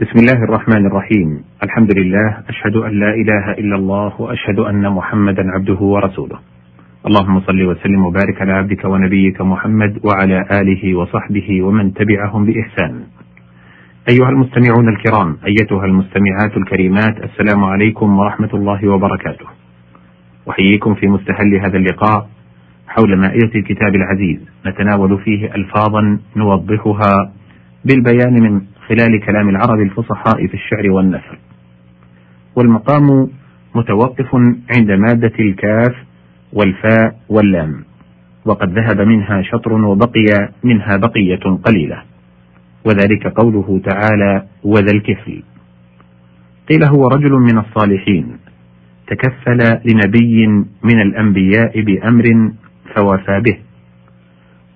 بسم الله الرحمن الرحيم الحمد لله أشهد أن لا إله إلا الله وأشهد أن محمدا عبده ورسوله اللهم صل وسلم وبارك على عبدك ونبيك محمد وعلى آله وصحبه ومن تبعهم بإحسان أيها المستمعون الكرام أيتها المستمعات الكريمات السلام عليكم ورحمة الله وبركاته أحييكم في مستهل هذا اللقاء حول مائدة الكتاب العزيز نتناول فيه ألفاظا نوضحها بالبيان من خلال كلام العرب الفصحاء في الشعر والنثر. والمقام متوقف عند مادة الكاف والفاء واللام وقد ذهب منها شطر وبقي منها بقية قليلة. وذلك قوله تعالى وذا الكفل قيل هو رجل من الصالحين تكفل لنبي من الأنبياء بأمر فوفى به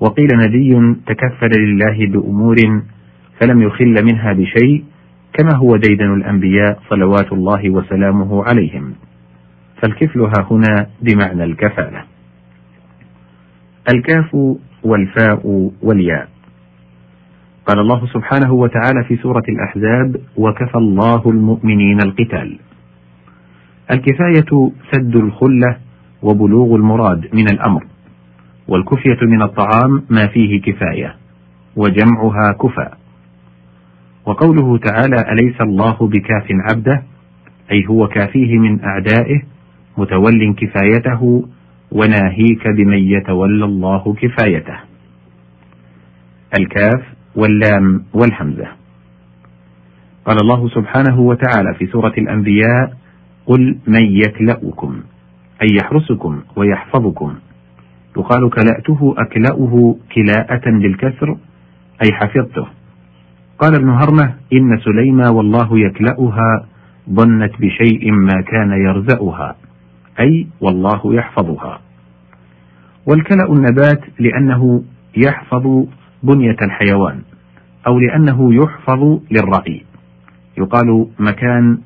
وقيل نبي تكفل لله بأمور فلم يخل منها بشيء كما هو ديدن الأنبياء صلوات الله وسلامه عليهم. فالكفل ها هنا بمعنى الكفالة. الكاف والفاء والياء. قال الله سبحانه وتعالى في سورة الأحزاب وكفى الله المؤمنين القتال. الكفاية سد الخلة وبلوغ المراد من الأمر والكفية من الطعام ما فيه كفاية وجمعها كفى وقوله تعالى أليس الله بكاف عبده؟ أي هو كافيه من أعدائه متول كفايته وناهيك بمن يتولى الله كفايته. الكاف واللام والحمزة. قال الله سبحانه وتعالى في سورة الأنبياء قل من يكلأكم أي يحرسكم ويحفظكم. يقال كلأته أكلأه كلاءة بالكسر أي حفظته. قال ابن هرمة إن سليمى والله يكلأها ظنت بشيء ما كان يرزأها أي والله يحفظها. والكلأ النبات لأنه يحفظ بنية الحيوان أو لأنه يحفظ للرعي. يقال مكان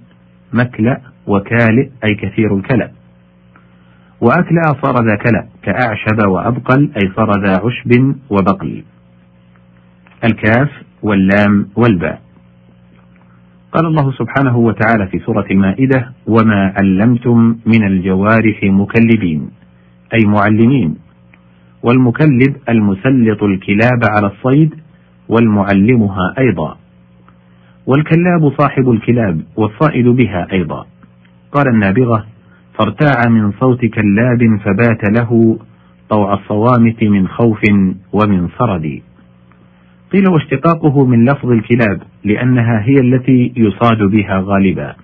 مكلأ وكالئ أي كثير الكلأ. وأكلأ صار ذا كلأ كأعشب وأبقل أي صار ذا عشب وبقل. الكاف واللام والباء. قال الله سبحانه وتعالى في سورة المائدة وما علمتم من الجوارح مكلبين أي معلمين. والمكلب المسلط الكلاب على الصيد والمعلمها أيضا. والكلاب صاحب الكلاب والصائد بها أيضا. قال النابغة فارتاع من صوت كلاب فبات له طوع الصوامت من خوف ومن صرد قيل واشتقاقه من لفظ الكلاب لأنها هي التي يصاد بها غالبا.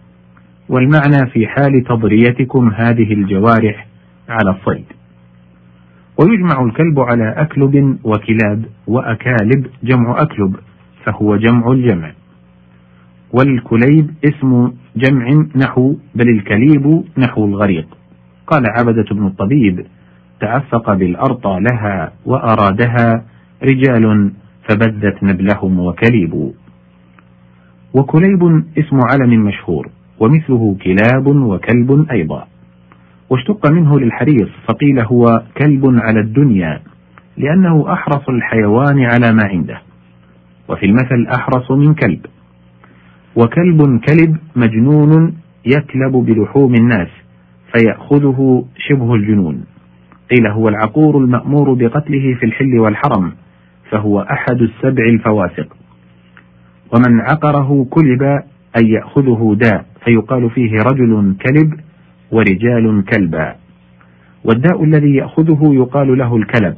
والمعنى في حال تضريتكم هذه الجوارح على الصيد. ويجمع الكلب على أكلب وكلاب وأكالب جمع أكلب فهو جمع الجمع. والكليب اسم جمع نحو بل الكليب نحو الغريق. قال عبدة بن الطبيب تعفق بالأرطى لها وأرادها رجال فبدت نبلهم وكليب. وكليب اسم علم مشهور ومثله كلاب وكلب أيضا. واشتق منه للحريص فقيل هو كلب على الدنيا لأنه أحرص الحيوان على ما عنده. وفي المثل أحرص من كلب. وكلب كلب مجنون يكلب بلحوم الناس فيأخذه شبه الجنون. قيل هو العقور المأمور بقتله في الحل والحرم. فهو أحد السبع الفواسق. ومن عقره كلب أي يأخذه داء فيقال فيه رجل كلب ورجال كلبا. والداء الذي يأخذه يقال له الكلب.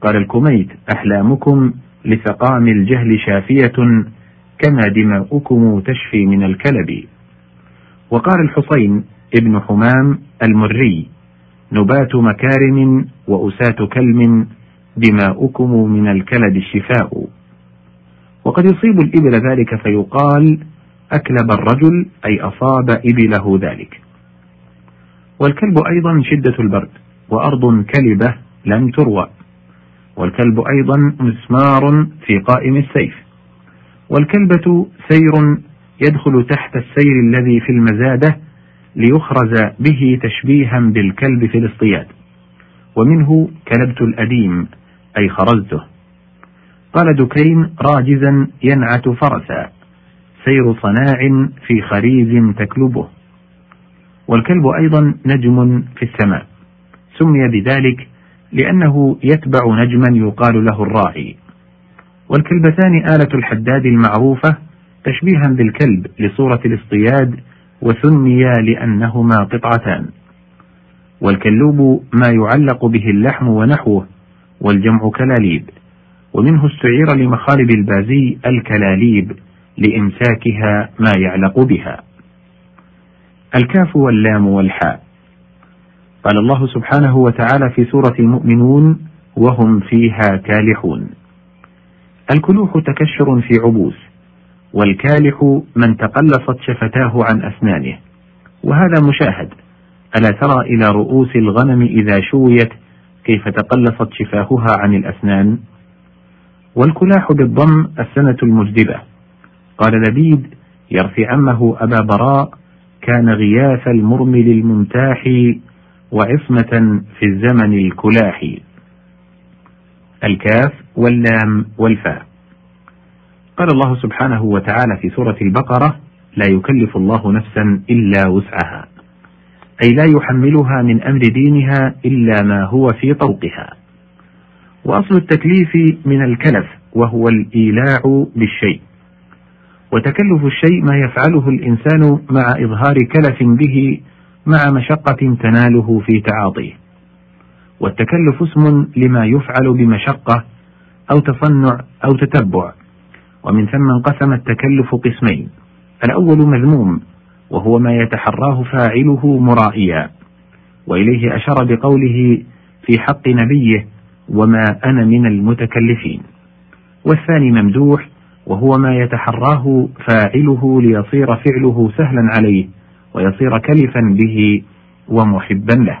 قال الكميت أحلامكم لسقام الجهل شافية كما دماؤكم تشفي من الكلب. وقال الحسين ابن حمام المري نبات مكارم وأسات كلم دماؤكم من الكلب الشفاء. وقد يصيب الإبل ذلك فيقال أكلب الرجل أي أصاب إبله ذلك. والكلب أيضا شدة البرد وأرض كلبة لم تروى. والكلب أيضا مسمار في قائم السيف. والكلبة سير يدخل تحت السير الذي في المزادة ليخرز به تشبيها بالكلب في الاصطياد. ومنه كلبت الأديم أي خرزته قال دكين راجزا ينعت فرسا سير صناع في خريز تكلبه. والكلب أيضا نجم في السماء. سمي بذلك لأنه يتبع نجما يقال له الراعي. والكلبتان آلة الحداد المعروفة تشبيها بالكلب لصورة الاصطياد وسميا لأنهما قطعتان. والكلوب ما يعلق به اللحم ونحوه والجمع كلاليب. ومنه استعير لمخالب البازي الكلاليب لإمساكها ما يعلق بها. الكاف واللام والحاء. قال الله سبحانه وتعالى في سورة المؤمنون وهم فيها كالحون. الكلوح تكشر في عبوس والكالح من تقلصت شفتاه عن أسنانه. وهذا مشاهد. ألا ترى إلى رؤوس الغنم إذا شويت كيف تقلصت شفاهها عن الأسنان؟ والكلاح بالضم السنة المجدبة. قال لبيد يرثي عمه أبا براء كان غياث المرمل الممتاح وعصمة في الزمن الكلاح. الكاف واللام والفاء. قال الله سبحانه وتعالى في سورة البقرة لا يكلف الله نفسا إلا وسعها. أي لا يحملها من أمر دينها إلا ما هو في طوقها. وأصل التكليف من الكلف وهو الإيلاع بالشيء. وتكلف الشيء ما يفعله الإنسان مع إظهار كلف به مع مشقة تناله في تعاطيه. والتكلف اسم لما يفعل بمشقة أو تصنع أو تتبع. ومن ثم انقسم التكلف قسمين. الأول مذموم وهو ما يتحراه فاعله مرائيا. وإليه أشار بقوله في حق نبيه وما أنا من المتكلفين. والثاني ممدوح وهو ما يتحراه فاعله ليصير فعله سهلا عليه ويصير كلفا به ومحبا له.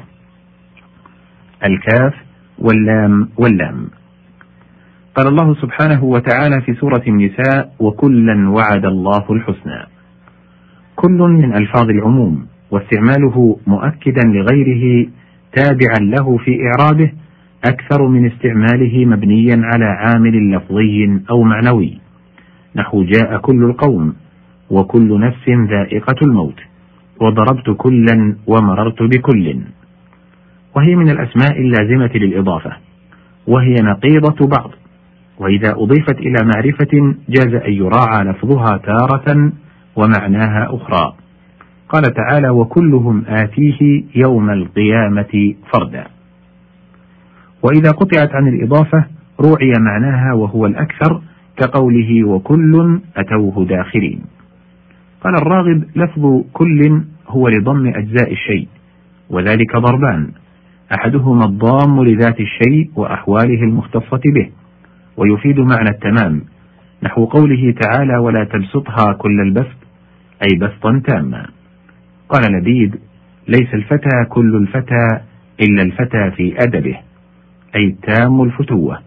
الكاف واللام واللام. قال الله سبحانه وتعالى في سورة النساء وكلا وعد الله الحسنى كل من ألفاظ العموم واستعماله مؤكدا لغيره تابعا له في إعرابه أكثر من استعماله مبنيا على عامل لفظي أو معنوي. نحو جاء كل القوم وكل نفس ذائقة الموت وضربت كلا ومررت بكل. وهي من الأسماء اللازمة للإضافة وهي نقيضة بعض. وإذا أضيفت إلى معرفة جاز أن يراعى لفظها تارة ومعناها أخرى. قال تعالى وكلهم آتيه يوم القيامة فردا. وإذا قطعت عن الإضافة روعي معناها وهو الأكثر كقوله وكل أتوه داخرين قال الراغب لفظ كل هو لضم أجزاء الشيء وذلك ضربان أحدهما الضام لذات الشيء وأحواله المختصة به ويفيد معنى التمام نحو قوله تعالى ولا تبسطها كل البسط أي بسطا تاما. قال لبيد ليس الفتى كل الفتى إلا الفتى في أدبه أي تام الفتوة.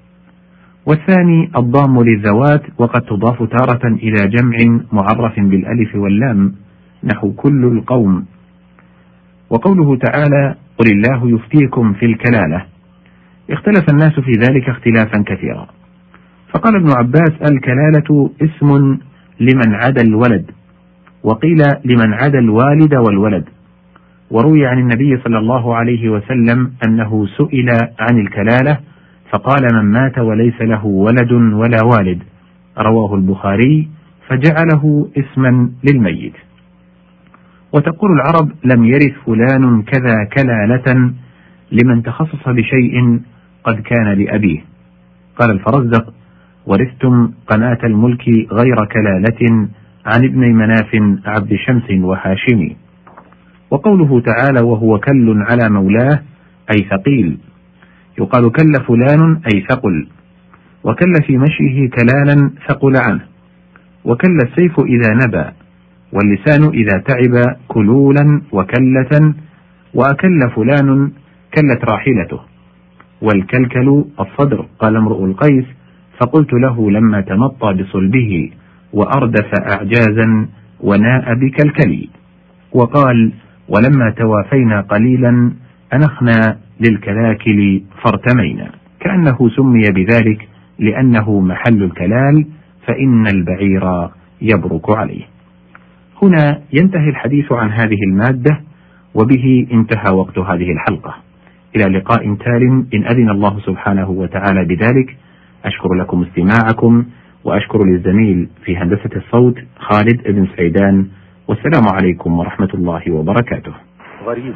والثاني الضام للذوات وقد تضاف تارة إلى جمع معرف بالألف واللام نحو كل القوم. وقوله تعالى قل الله يفتيكم في الكلالة. اختلف الناس في ذلك اختلافا كثيرا. فقال ابن عباس الكلالة اسم لمن عدا الولد. وقيل لمن عدا الوالد والولد. وروي عن النبي صلى الله عليه وسلم أنه سئل عن الكلالة فقال من مات وليس له ولد ولا والد. رواه البخاري فجعله اسما للميت. وتقول العرب لم يرث فلان كذا كلالة لمن تخصص بشيء قد كان لأبيه. قال الفرزدق ورثتم قناة الملك غير كلالة عن ابن مناف عبد شمس وهاشم وقوله تعالى وهو كل على مولاه أي ثقيل. يقال كل فلان أي ثقل. وكل في مشيه كلالا ثقل عنه. وكل السيف إذا نبى واللسان إذا تعب كلولا وكلة وأكل فلان كلت راحلته. والكلكل الصدر قال امرؤ القيس فقلت له لما تمطى بصلبه. وأردف أعجازا وناء بكلكلي وقال ولما توافينا قليلا أنخنا للكلاكل فارتمينا كأنه سمي بذلك لأنه محل الكلال فإن البعير يبرك عليه. هنا ينتهي الحديث عن هذه المادة وبه انتهى وقت هذه الحلقة. إلى لقاء تال إن أذن الله سبحانه وتعالى بذلك أشكر لكم استماعكم وأشكر للزميل في هندسة الصوت خالد بن سعيدان والسلام عليكم ورحمة الله وبركاته. غريب